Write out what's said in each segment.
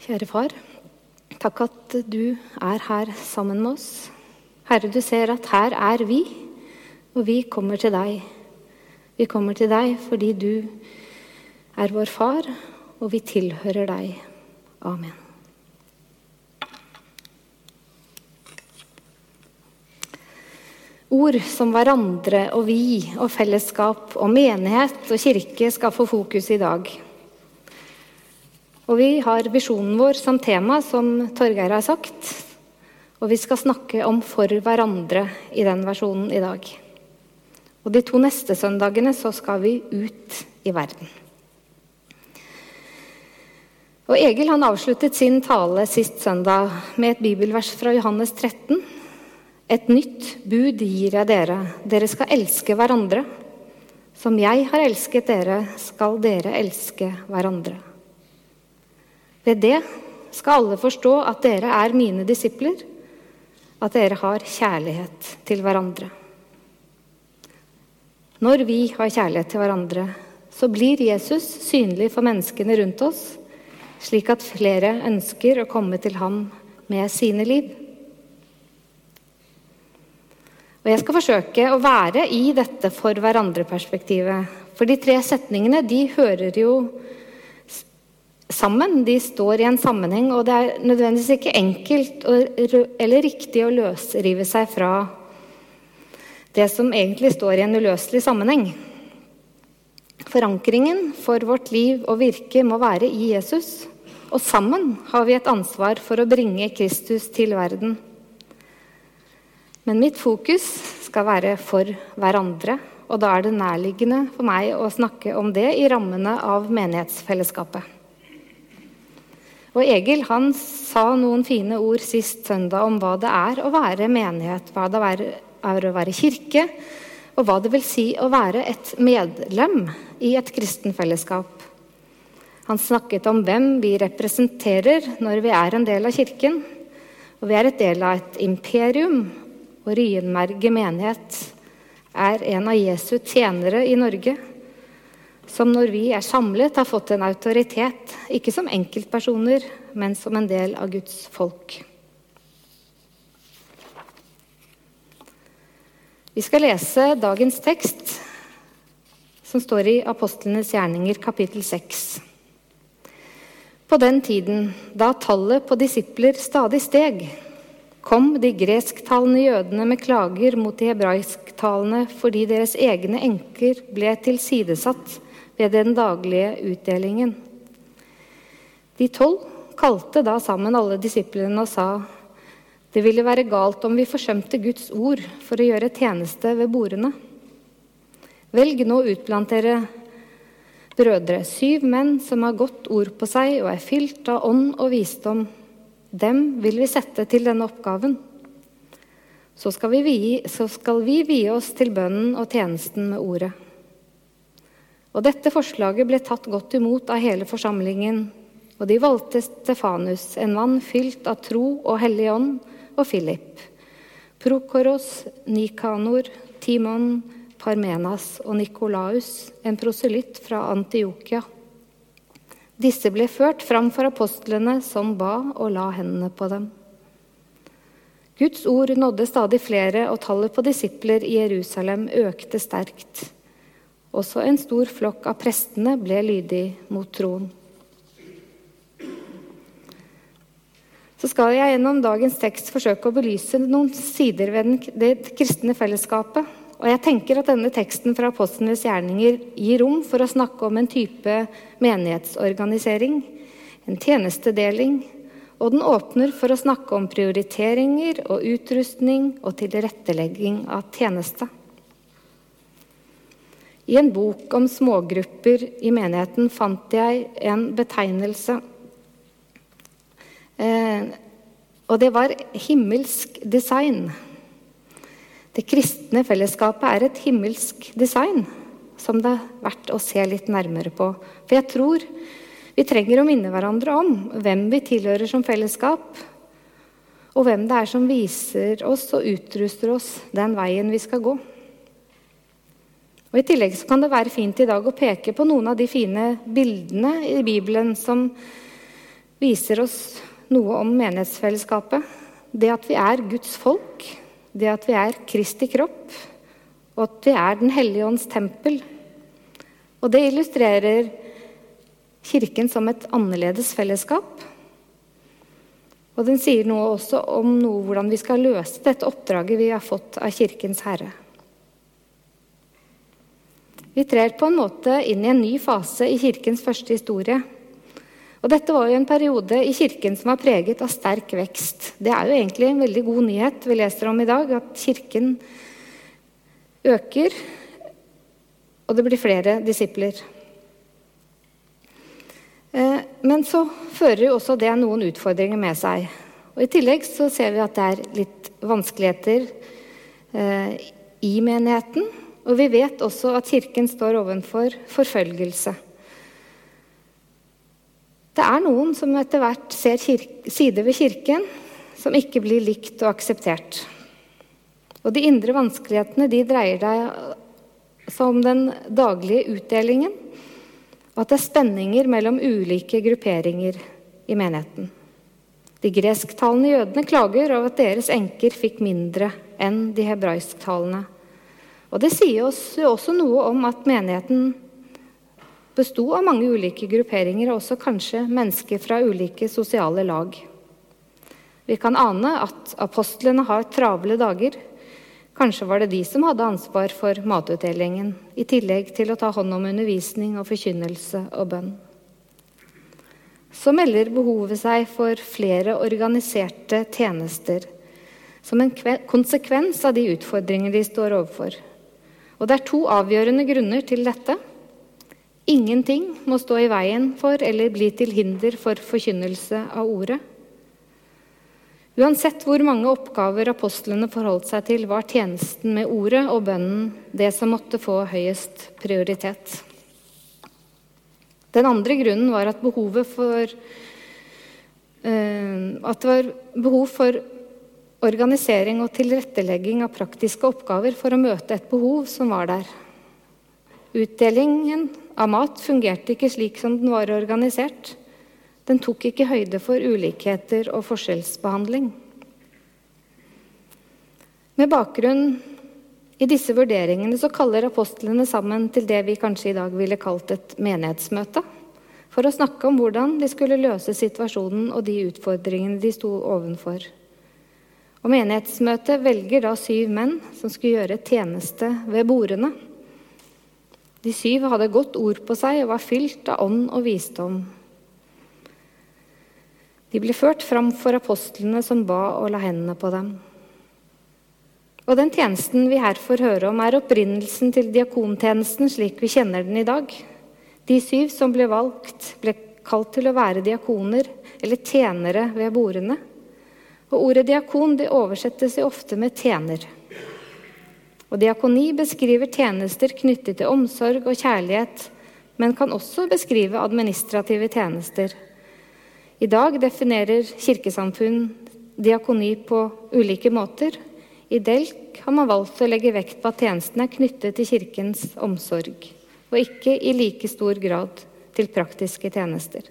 Kjære far, takk at du er her sammen med oss. Herre, du ser at her er vi, og vi kommer til deg. Vi kommer til deg fordi du er vår far, og vi tilhører deg. Amen. Ord som hverandre og vi og fellesskap og menighet og kirke skal få fokus i dag. Og vi har visjonen vår som tema, som Torgeir har sagt. Og vi skal snakke om for hverandre i den versjonen i dag. Og de to neste søndagene så skal vi ut i verden. Og Egil han avsluttet sin tale sist søndag med et bibelvers fra Johannes 13. Et nytt bud gir jeg dere. Dere skal elske hverandre. Som jeg har elsket dere, skal dere elske hverandre. Ved det skal alle forstå at dere er mine disipler, at dere har kjærlighet til hverandre. Når vi har kjærlighet til hverandre, så blir Jesus synlig for menneskene rundt oss, slik at flere ønsker å komme til ham med sine liv. Og Jeg skal forsøke å være i dette for hverandre-perspektivet. For de tre setningene de hører jo sammen. De står i en sammenheng, og det er nødvendigvis ikke enkelt eller riktig å løsrive seg fra det som egentlig står i en uløselig sammenheng. Forankringen for vårt liv og virke må være i Jesus. Og sammen har vi et ansvar for å bringe Kristus til verden. Men mitt fokus skal være for hverandre, og da er det nærliggende for meg å snakke om det i rammene av menighetsfellesskapet. Og Egil han sa noen fine ord sist søndag om hva det er å være menighet, hva det er å være kirke, og hva det vil si å være et medlem i et kristenfellesskap. Han snakket om hvem vi representerer når vi er en del av kirken. Og vi er et del av et imperium, og Ryenmerget menighet er en av Jesu tjenere i Norge, som når vi er samlet, har fått en autoritet, ikke som enkeltpersoner, men som en del av Guds folk. Vi skal lese dagens tekst, som står i Apostlenes gjerninger, kapittel 6. På den tiden, da tallet på disipler stadig steg, kom de gresktalende jødene med klager mot de hebraisktalende fordi deres egne enker ble tilsidesatt ved den daglige utdelingen. De tolv kalte da sammen alle disiplene og sa det ville være galt om vi forsømte Guds ord for å gjøre tjeneste ved bordene. Velg nå ut blant dere brødre syv menn som har godt ord på seg og er fylt av ånd og visdom dem vil vi sette til denne oppgaven. Så skal vi vie, skal vi vie oss til bønnen og tjenesten med ordet. Og dette forslaget ble tatt godt imot av hele forsamlingen, og de valgte Stefanus, en mann fylt av tro og hellig ånd, og Philip. Prokoros, Nikanor, Timon, Parmenas og Nikolaus, en proselytt fra Antiokia. Disse ble ført fram for apostlene, som ba og la hendene på dem. Guds ord nådde stadig flere, og tallet på disipler i Jerusalem økte sterkt. Også en stor flokk av prestene ble lydig mot troen. Så skal jeg gjennom dagens tekst forsøke å belyse noen sider ved det kristne fellesskapet og jeg tenker at denne teksten fra apostlenes gjerninger gir rom for å snakke om en type menighetsorganisering, en tjenestedeling, og den åpner for å snakke om prioriteringer og utrustning og tilrettelegging av tjeneste. I en bok om smågrupper i menigheten fant jeg en betegnelse. Eh, og det var himmelsk design. Det kristne fellesskapet er et himmelsk design som det er verdt å se litt nærmere på. For jeg tror vi trenger å minne hverandre om hvem vi tilhører som fellesskap, og hvem det er som viser oss og utruster oss den veien vi skal gå. Og I tillegg så kan det være fint i dag å peke på noen av de fine bildene i Bibelen som viser oss noe om menighetsfellesskapet. Det at vi er Guds folk, det at vi er Kristi kropp, og at vi er Den hellige ånds tempel. Og det illustrerer Kirken som et annerledes fellesskap. Og den sier noe også om noe, hvordan vi skal løse dette oppdraget vi har fått av Kirkens Herre. Vi trer på en måte inn i en ny fase i Kirkens første historie. Og dette var jo en periode i Kirken som var preget av sterk vekst. Det er jo egentlig en veldig god nyhet vi leser om i dag, at Kirken øker, og det blir flere disipler. Eh, men så fører jo også det noen utfordringer med seg. Og I tillegg så ser vi at det er litt vanskeligheter eh, i menigheten. Og vi vet også at Kirken står overfor forfølgelse. Det er noen som etter hvert ser sider ved Kirken som ikke blir likt og akseptert. Og de indre vanskelighetene de dreier seg om den daglige utdelingen, og at det er spenninger mellom ulike grupperinger i menigheten. De gresktalende jødene klager over at deres enker fikk mindre enn de hebraisktalende. Og det sier oss også noe om at menigheten besto av mange ulike grupperinger, og også kanskje mennesker fra ulike sosiale lag. Vi kan ane at apostlene har travle dager. Kanskje var det de som hadde ansvar for matutdelingen, i tillegg til å ta hånd om undervisning og forkynnelse og bønn. Så melder behovet seg for flere organiserte tjenester som en konsekvens av de utfordringer de står overfor. Og det er to avgjørende grunner til dette. Ingenting må stå i veien for eller bli til hinder for forkynnelse av ordet. Uansett hvor mange oppgaver apostlene forholdt seg til, var tjenesten med ordet og bønnen det som måtte få høyest prioritet. Den andre grunnen var at for uh, At det var behov for organisering og tilrettelegging av praktiske oppgaver for å møte et behov som var der. Utdelingen av mat fungerte ikke slik som den var organisert. Den tok ikke høyde for ulikheter og forskjellsbehandling. Med bakgrunn i disse vurderingene så kaller apostlene sammen til det vi kanskje i dag ville kalt et menighetsmøte, for å snakke om hvordan de skulle løse situasjonen og de utfordringene de sto ovenfor. Og Menighetsmøtet velger da syv menn som skulle gjøre tjeneste ved bordene. De syv hadde godt ord på seg og var fylt av ånd og visdom. De ble ført fram for apostlene som ba og la hendene på dem. Og den tjenesten vi her får høre om, er opprinnelsen til diakontjenesten slik vi kjenner den i dag. De syv som ble valgt, ble kalt til å være diakoner, eller tjenere ved bordene. Og ordet diakon det oversettes jo ofte med tjener. Og diakoni beskriver tjenester knyttet til omsorg og kjærlighet, men kan også beskrive administrative tjenester. I dag definerer kirkesamfunn diakoni på ulike måter. I Delk har man valgt å legge vekt på at tjenestene er knyttet til Kirkens omsorg, og ikke i like stor grad til praktiske tjenester.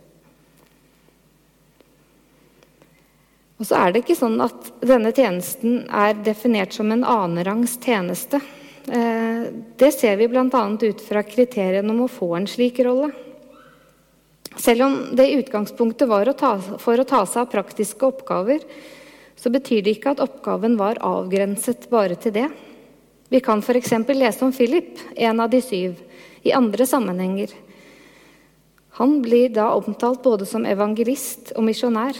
Og så er det ikke sånn at denne tjenesten er definert som en annenrangs tjeneste. Eh, det ser vi bl.a. ut fra kriteriene om å få en slik rolle. Selv om det i utgangspunktet var å ta, for å ta seg av praktiske oppgaver, så betyr det ikke at oppgaven var avgrenset bare til det. Vi kan f.eks. lese om Philip, en av de syv, i andre sammenhenger. Han blir da omtalt både som evangelist og misjonær.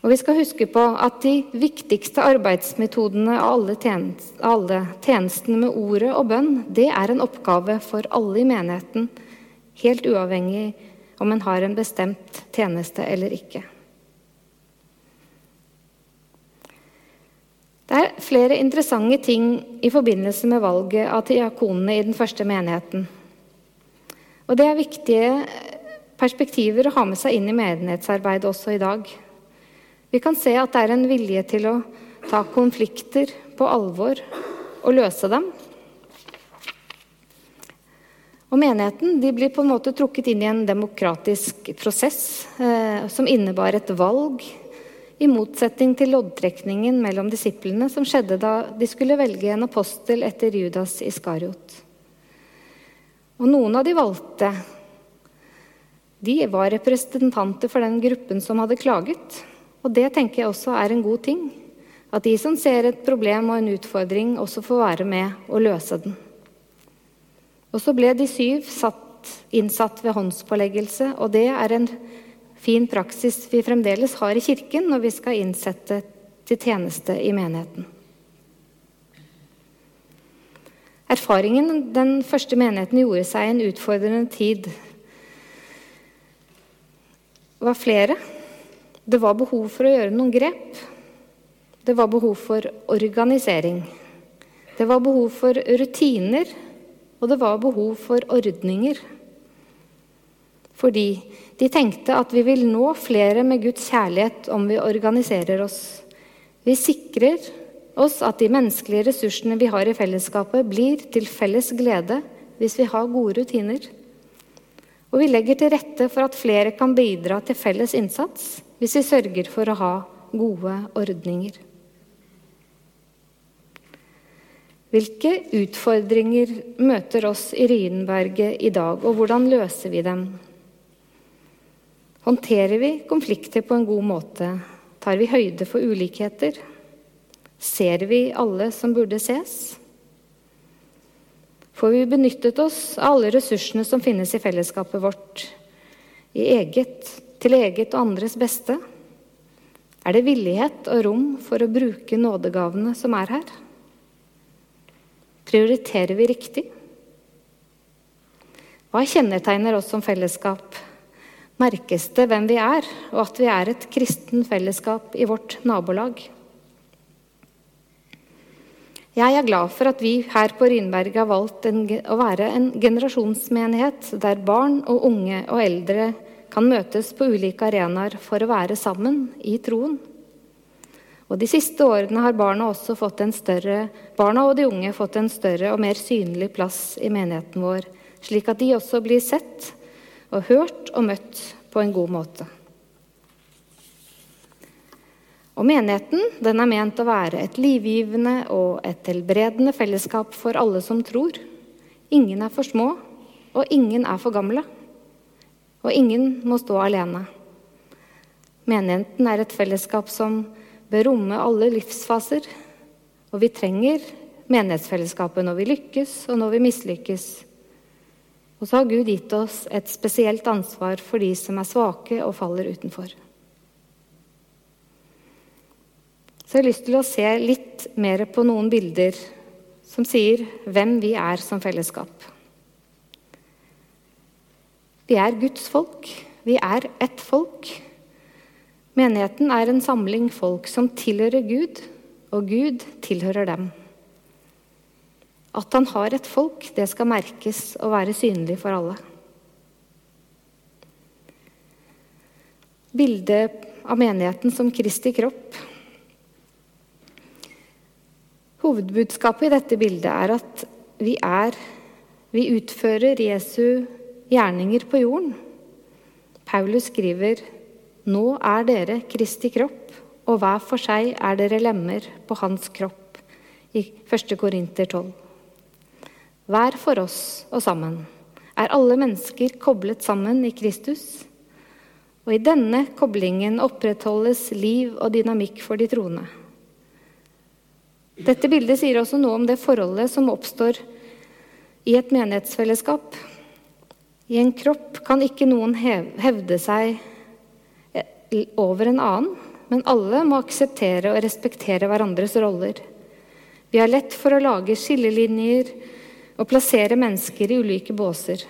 Og vi skal huske på at de viktigste arbeidsmetodene av alle, tjenest, alle tjenestene med ordet og bønn, det er en oppgave for alle i menigheten, helt uavhengig om en har en bestemt tjeneste eller ikke. Det er flere interessante ting i forbindelse med valget av diakonene i den første menigheten. Og det er viktige perspektiver å ha med seg inn i menighetsarbeidet også i dag. Vi kan se at det er en vilje til å ta konflikter på alvor og løse dem. Og menigheten blir på en måte trukket inn i en demokratisk prosess eh, som innebar et valg, i motsetning til loddtrekningen mellom disiplene som skjedde da de skulle velge en apostel etter Judas Iskariot. Og noen av de valgte, de var representanter for den gruppen som hadde klaget. Og det tenker jeg også er en god ting. At de som ser et problem og en utfordring, også får være med og løse den. Og så ble de syv satt, innsatt ved håndspåleggelse, og det er en fin praksis vi fremdeles har i Kirken når vi skal innsette til tjeneste i menigheten. Erfaringen den første menigheten gjorde seg i en utfordrende tid, var flere. Det var behov for å gjøre noen grep. Det var behov for organisering. Det var behov for rutiner og det var behov for ordninger. Fordi de tenkte at vi vil nå flere med Guds kjærlighet om vi organiserer oss. Vi sikrer oss at de menneskelige ressursene vi har i fellesskapet, blir til felles glede hvis vi har gode rutiner. Og vi legger til rette for at flere kan bidra til felles innsats hvis vi sørger for å ha gode ordninger. Hvilke utfordringer møter oss i Ryenberget i dag, og hvordan løser vi dem? Håndterer vi konflikter på en god måte? Tar vi høyde for ulikheter? Ser vi alle som burde ses? Får vi benyttet oss av alle ressursene som finnes i fellesskapet vårt, i eget, til eget og andres beste? Er det villighet og rom for å bruke nådegavene som er her? Prioriterer vi riktig? Hva kjennetegner oss som fellesskap? Merkes det hvem vi er, og at vi er et kristen fellesskap i vårt nabolag? Jeg er glad for at vi her på Rynberget har valgt en, å være en generasjonsmenighet der barn og unge og eldre kan møtes på ulike arenaer for å være sammen i troen. Og De siste årene har barna, større, barna og de unge fått en større og mer synlig plass i menigheten vår, slik at de også blir sett og hørt og møtt på en god måte. Og Menigheten den er ment å være et livgivende og et helbredende fellesskap for alle som tror. Ingen er for små, og ingen er for gamle. Og ingen må stå alene. Menigheten er et fellesskap som bør romme alle livsfaser. Og vi trenger menighetsfellesskapet når vi lykkes, og når vi mislykkes. Og så har Gud gitt oss et spesielt ansvar for de som er svake og faller utenfor. Så jeg har lyst til å se litt mer på noen bilder som sier hvem vi er som fellesskap. Vi er Guds folk. Vi er ett folk. Menigheten er en samling folk som tilhører Gud, og Gud tilhører dem. At han har et folk, det skal merkes og være synlig for alle. Bildet av menigheten som Kristi kropp. Hovedbudskapet i dette bildet er at vi er Vi utfører Jesu gjerninger på jorden. Paulus skriver nå er dere Kristi kropp, og hver for seg er dere lemmer på hans kropp. I 1. Korinter 12. Hver for oss og sammen er alle mennesker koblet sammen i Kristus. Og i denne koblingen opprettholdes liv og dynamikk for de troende. Dette bildet sier også noe om det forholdet som oppstår i et menighetsfellesskap. I en kropp kan ikke noen hevde seg over en annen, men alle må akseptere og respektere hverandres roller. Vi har lett for å lage skillelinjer og plassere mennesker i ulike båser.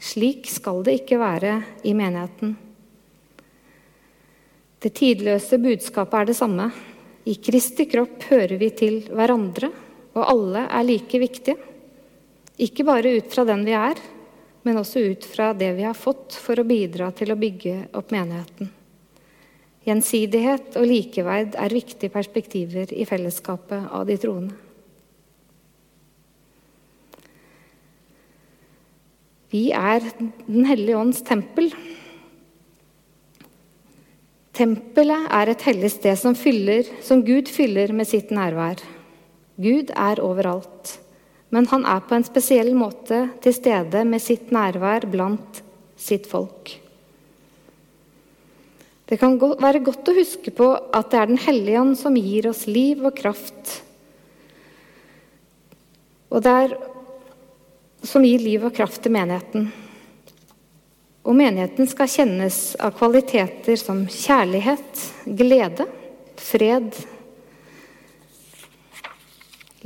Slik skal det ikke være i menigheten. Det tidløse budskapet er det samme. I Kristi kropp hører vi til hverandre, og alle er like viktige. Ikke bare ut fra den vi er, men også ut fra det vi har fått for å bidra til å bygge opp menigheten. Gjensidighet og likeverd er viktige perspektiver i fellesskapet av de troende. Vi er Den hellige ånds tempel. Tempelet er et hellig sted som, fyller, som Gud fyller med sitt nærvær. Gud er overalt, men han er på en spesiell måte til stede med sitt nærvær blant sitt folk. Det kan være godt å huske på at det er Den hellige ånd som gir oss liv og kraft. Og det er som gir liv og kraft til menigheten. Og menigheten skal kjennes av kvaliteter som kjærlighet, glede, fred,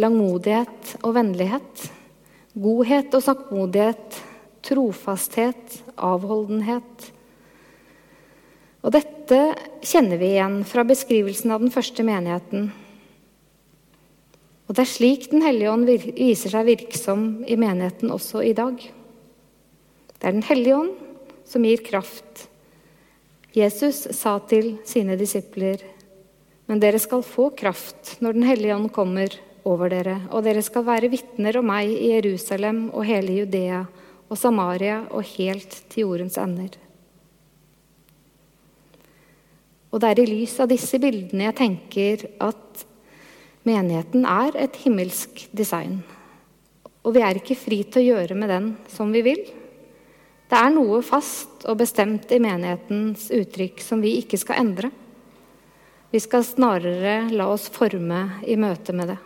langmodighet og vennlighet, godhet og saktmodighet, trofasthet, avholdenhet, og dette kjenner vi igjen fra beskrivelsen av den første menigheten. Og det er slik Den hellige ånd viser seg virksom i menigheten også i dag. Det er Den hellige ånd som gir kraft. Jesus sa til sine disipler, men dere skal få kraft når Den hellige ånd kommer over dere, og dere skal være vitner om meg i Jerusalem og hele Judea og Samaria og helt til jordens ender. Og det er i lys av disse bildene jeg tenker at menigheten er et himmelsk design. Og vi er ikke fri til å gjøre med den som vi vil. Det er noe fast og bestemt i menighetens uttrykk som vi ikke skal endre. Vi skal snarere la oss forme i møte med det.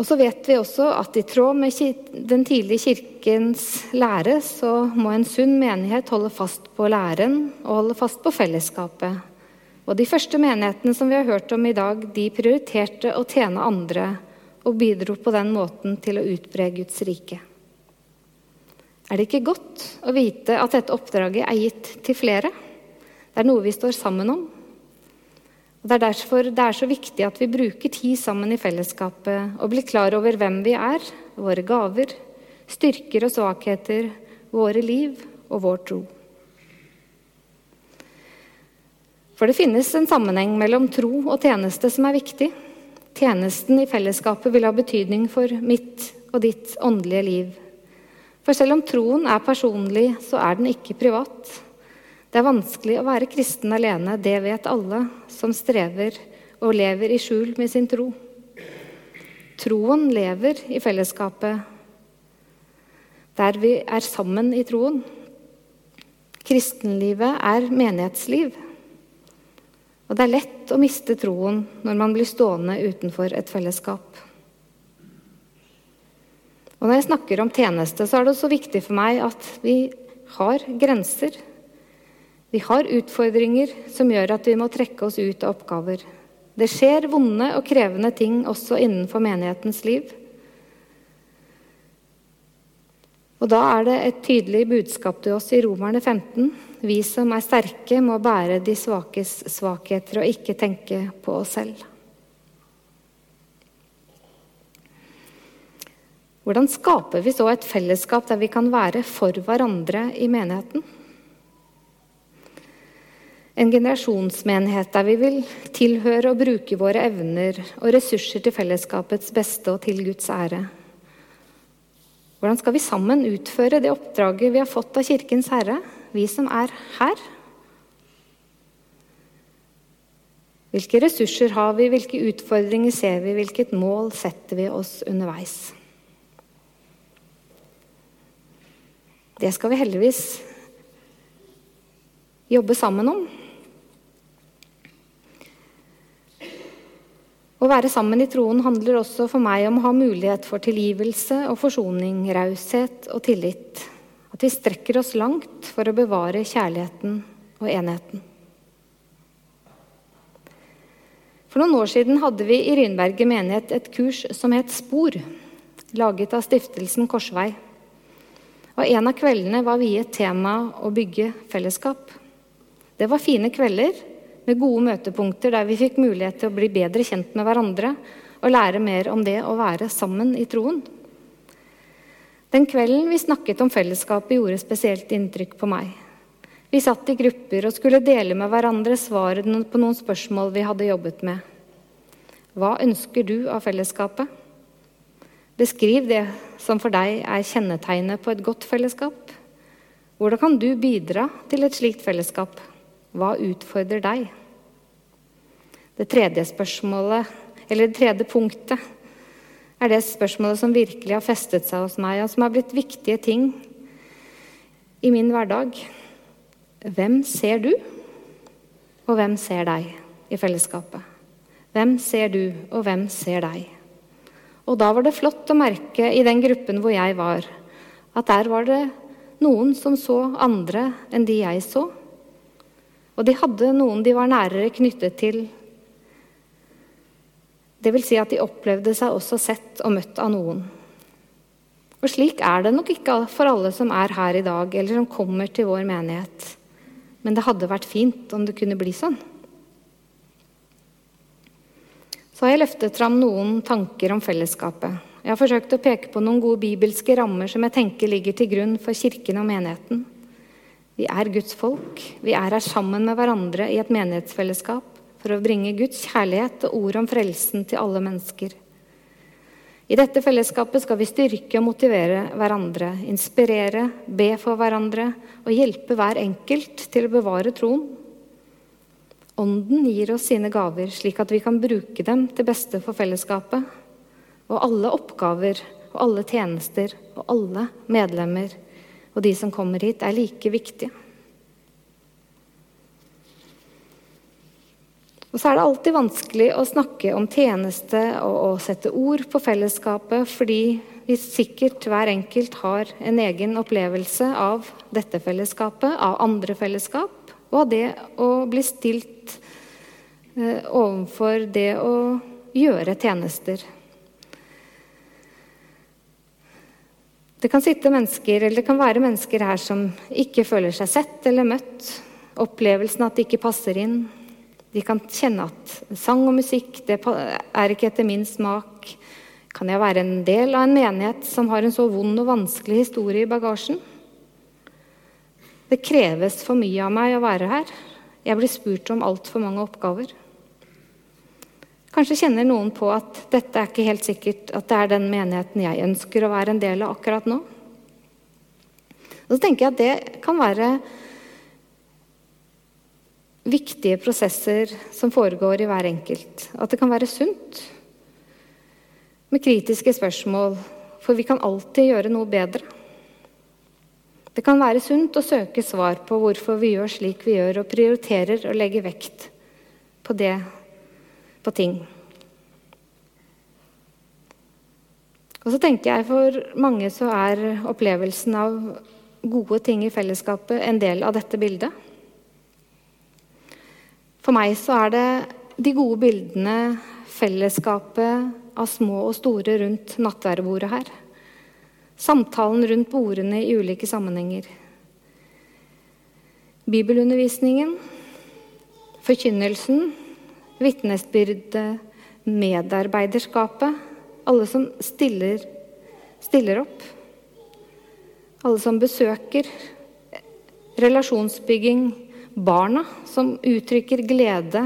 Og så vet vi også at i tråd med den tidlige kirkens lære, så må en sunn menighet holde fast på læren og holde fast på fellesskapet. Og de første menighetene som vi har hørt om i dag, de prioriterte å tjene andre og bidro på den måten til å utbre Guds rike. Er det ikke godt å vite at dette oppdraget er gitt til flere? Det er noe vi står sammen om, Det er derfor det er så viktig at vi bruker tid sammen i fellesskapet og blir klar over hvem vi er, våre gaver, styrker og svakheter, våre liv og vår tro. For det finnes en sammenheng mellom tro og tjeneste som er viktig. Tjenesten i fellesskapet vil ha betydning for mitt og ditt åndelige liv. For selv om troen er personlig, så er den ikke privat. Det er vanskelig å være kristen alene, det vet alle som strever og lever i skjul med sin tro. Troen lever i fellesskapet, der vi er sammen i troen. Kristenlivet er menighetsliv. Og det er lett å miste troen når man blir stående utenfor et fellesskap. Og Når jeg snakker om tjeneste, så er det også viktig for meg at vi har grenser. Vi har utfordringer som gjør at vi må trekke oss ut av oppgaver. Det skjer vonde og krevende ting også innenfor menighetens liv. Og Da er det et tydelig budskap til oss i Romerne 15. Vi som er sterke, må bære de svakes svakheter og ikke tenke på oss selv. Hvordan skaper vi så et fellesskap der vi kan være for hverandre i menigheten? En generasjonsmenighet der vi vil tilhøre og bruke våre evner og ressurser til fellesskapets beste og til Guds ære. Hvordan skal vi sammen utføre det oppdraget vi har fått av Kirkens Herre, vi som er her? Hvilke ressurser har vi, hvilke utfordringer ser vi, hvilket mål setter vi oss underveis? Det skal vi heldigvis jobbe sammen om. Å være sammen i troen handler også for meg om å ha mulighet for tilgivelse og forsoning, raushet og tillit. At vi strekker oss langt for å bevare kjærligheten og enheten. For noen år siden hadde vi i Rynberget menighet et kurs som het Spor, laget av stiftelsen Korsvei. Og En av kveldene var viet tema å bygge fellesskap. Det var fine kvelder med gode møtepunkter der vi fikk mulighet til å bli bedre kjent med hverandre og lære mer om det å være sammen i troen. Den kvelden vi snakket om fellesskapet, gjorde spesielt inntrykk på meg. Vi satt i grupper og skulle dele med hverandre svarene på noen spørsmål vi hadde jobbet med. Hva ønsker du av fellesskapet? Beskriv det som for deg er kjennetegnet på et godt fellesskap. Hvordan kan du bidra til et slikt fellesskap? Hva utfordrer deg? Det tredje spørsmålet, eller det tredje punktet, er det spørsmålet som virkelig har festet seg hos meg, og som har blitt viktige ting i min hverdag. Hvem ser du, og hvem ser deg i fellesskapet? Hvem ser du, og hvem ser deg? Og da var det flott å merke i den gruppen hvor jeg var, at der var det noen som så andre enn de jeg så. Og de hadde noen de var nærere knyttet til det vil si at de opplevde seg også sett og møtt av noen. Og slik er det nok ikke for alle som er her i dag, eller som kommer til vår menighet. Men det hadde vært fint om det kunne bli sånn. Så har jeg løftet fram noen tanker om fellesskapet. Jeg har forsøkt å peke på noen gode bibelske rammer som jeg tenker ligger til grunn for kirken og menigheten. Vi er Guds folk. Vi er her sammen med hverandre i et menighetsfellesskap for å bringe Guds kjærlighet og ord om frelsen til alle mennesker. I dette fellesskapet skal vi styrke og motivere hverandre, inspirere, be for hverandre og hjelpe hver enkelt til å bevare troen. Ånden gir oss sine gaver, slik at vi kan bruke dem til beste for fellesskapet. Og alle oppgaver og alle tjenester og alle medlemmer og de som kommer hit, er like viktige. Og så er det alltid vanskelig å snakke om tjeneste og å sette ord på fellesskapet, fordi vi sikkert hver enkelt har en egen opplevelse av dette fellesskapet, av andre fellesskap, og av det å bli stilt eh, overfor det å gjøre tjenester. Det kan mennesker, det kan være mennesker her som ikke føler seg sett eller møtt. Opplevelsen at de ikke passer inn, de kan kjenne at sang og musikk det er ikke etter min smak. Kan jeg være en del av en menighet som har en så vond og vanskelig historie i bagasjen? Det kreves for mye av meg å være her. Jeg blir spurt om altfor mange oppgaver. Kanskje kjenner noen på at dette er ikke helt sikkert at det er den menigheten jeg ønsker å være en del av akkurat nå. Og så tenker jeg at det kan være viktige prosesser som foregår i hver enkelt. At det kan være sunt med kritiske spørsmål, for vi kan alltid gjøre noe bedre. Det kan være sunt å søke svar på hvorfor vi gjør slik vi gjør, og prioriterer å legge vekt på det, på ting. Og så tenker jeg For mange så er opplevelsen av gode ting i fellesskapet en del av dette bildet. For meg så er det de gode bildene, fellesskapet av små og store rundt nattværbordet her. Samtalen rundt bordene i ulike sammenhenger. Bibelundervisningen, forkynnelsen, vitnesbyrdet, medarbeiderskapet. Alle som stiller, stiller opp. Alle som besøker. Relasjonsbygging barna som uttrykker glede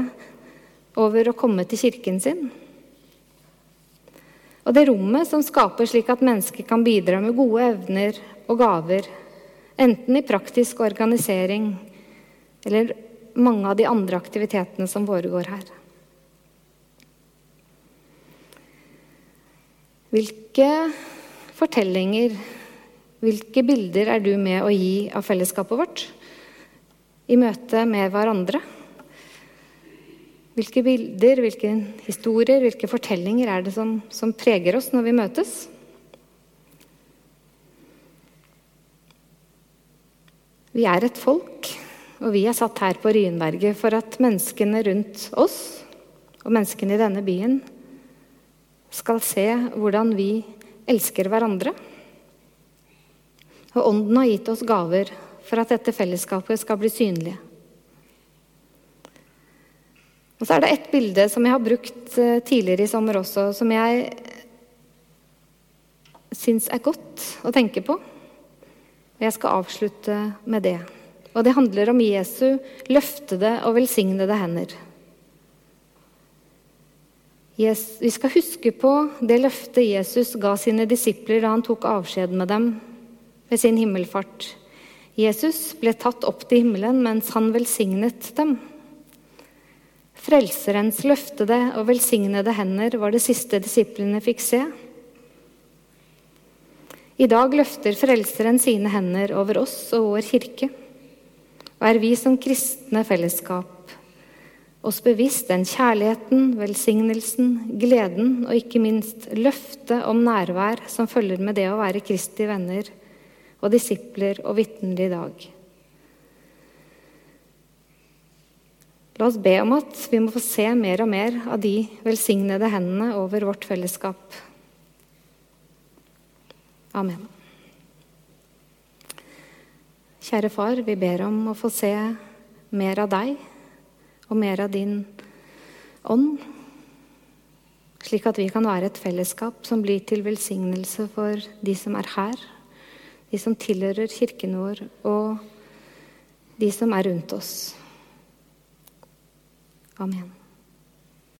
over å komme til kirken sin. Og det rommet som skaper slik at mennesker kan bidra med gode evner og gaver, enten i praktisk organisering eller mange av de andre aktivitetene som foregår her. Hvilke fortellinger, hvilke bilder er du med å gi av fellesskapet vårt? i møte med hverandre. Hvilke bilder, hvilke historier, hvilke fortellinger er det som, som preger oss når vi møtes? Vi er et folk, og vi er satt her på Ryenberget for at menneskene rundt oss og menneskene i denne byen skal se hvordan vi elsker hverandre. Og Ånden har gitt oss gaver for at dette fellesskapet skal bli synlig. Og så er det ett bilde som jeg har brukt eh, tidligere i sommer også, som jeg syns er godt å tenke på. Og Jeg skal avslutte med det. Og det handler om Jesu løftede og velsignede hender. Vi skal huske på det løftet Jesus ga sine disipler da han tok avskjed med dem ved sin himmelfart. Jesus ble tatt opp til himmelen mens han velsignet dem. Frelserens løftede og velsignede hender var det siste disiplene fikk se. I dag løfter Frelseren sine hender over oss og vår kirke. Og er vi som kristne fellesskap oss bevisst den kjærligheten, velsignelsen, gleden og ikke minst løftet om nærvær som følger med det å være Kristi venner og disipler og vitner i dag. La oss be om at vi må få se mer og mer av de velsignede hendene over vårt fellesskap. Amen. Kjære far, vi ber om å få se mer av deg og mer av din ånd, slik at vi kan være et fellesskap som blir til velsignelse for de som er her, de som tilhører kirken vår, og de som er rundt oss. Amen.